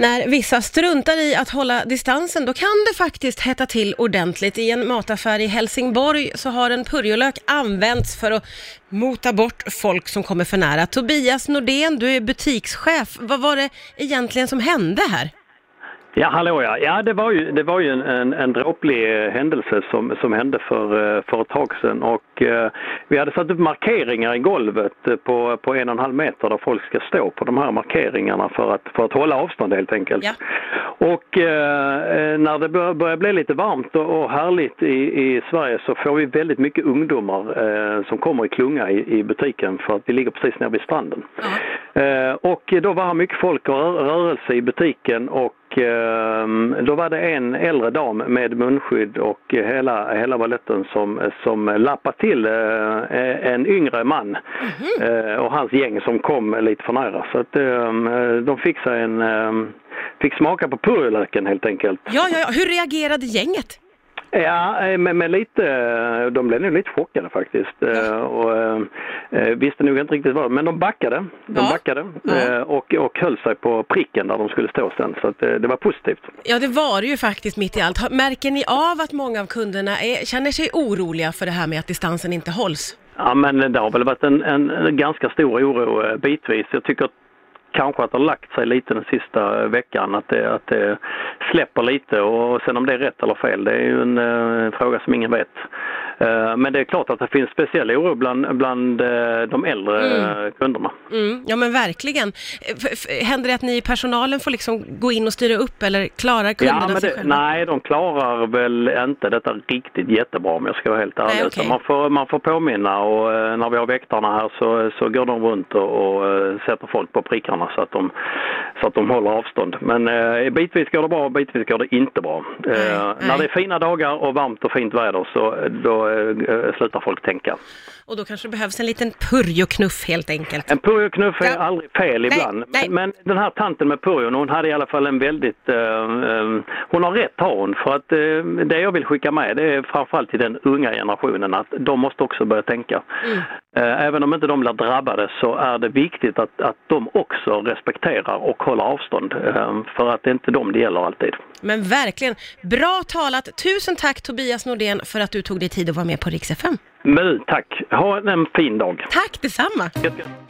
När vissa struntar i att hålla distansen, då kan det faktiskt hetta till ordentligt. I en mataffär i Helsingborg så har en purjolök använts för att mota bort folk som kommer för nära. Tobias Nordén, du är butikschef. Vad var det egentligen som hände här? Ja, hallå ja. Ja, det var ju, det var ju en, en, en dråplig eh, händelse som, som hände för, eh, för ett tag sedan och eh, vi hade satt upp markeringar i golvet eh, på, på en och en halv meter där folk ska stå på de här markeringarna för att, för att hålla avstånd helt enkelt. Ja. Och eh, när det bör, börjar bli lite varmt och, och härligt i, i Sverige så får vi väldigt mycket ungdomar eh, som kommer i klunga i, i butiken för att vi ligger precis nere vid stranden. Eh, och då var det mycket folk och rör, rörelse i butiken och då var det en äldre dam med munskydd och hela, hela baletten som, som lappade till eh, en yngre man eh, och hans gäng som kom lite för nära. Så att eh, de fick sig en, eh, fick smaka på purjolöken helt enkelt. Ja, ja, ja. Hur reagerade gänget? Ja, eh, med, med lite, de blev nog lite chockade faktiskt eh, och eh, visste nog inte riktigt vad, men de backade. De Ja. backade Ja. eh, och, och höll sig på pricken där de skulle stå sen så att, eh, det var positivt. Ja, det var det ju faktiskt mitt i allt. Märker ni av att många av kunderna är, känner sig oroliga för det här med att distansen inte hålls? Ja men det har väl varit en, en, en ganska stor oro eh, bitvis. Jag tycker att kanske att det har lagt sig lite den sista eh, veckan att det, att det släpper lite och sen om det är rätt eller fel det är ju en eh, en fråga som ingen vet. Eh, men det är klart att det finns speciell oro bland, bland eh, de äldre eh, kunderna. Mm, ja, men verkligen. Händer det att ni i personalen får liksom gå in och styra upp eller klarar kunderna Ja, men sig det, själva? nej, de klarar väl inte detta riktigt jättebra om jag ska vara helt ärlig. Nej. Så man, får, man får påminna och när vi har väktarna här så, så går de runt och, och sätter folk på prickarna så att de, så att de håller avstånd. Men eh, bitvis går det bra och bitvis går det inte bra. Eh, nej. När det är fina dagar och varmt och fint väder så då slutar folk tänka. Och då kanske det behövs en liten purjoknuff helt enkelt. En purjoknuff är Ja. aldrig fel Nej, ibland. nej. Men, men den här tanten med purjon, hon hade i alla fall en väldigt... eh, eh, hon har rätt har hon. För att eh, det jag vill skicka med det är framförallt till den unga generationen att de måste också börja tänka. Mm. Eh, även om inte de blir drabbade så är det viktigt att, att de också respekterar och håller avstånd. eh, för att det är inte dem det gäller alltid. Men verkligen, bra talat. Tusen tack Tobias Nordén för att du tog dig tid att vara med på Rix FM. Men tack! Ha en fin dag! Tack detsamma!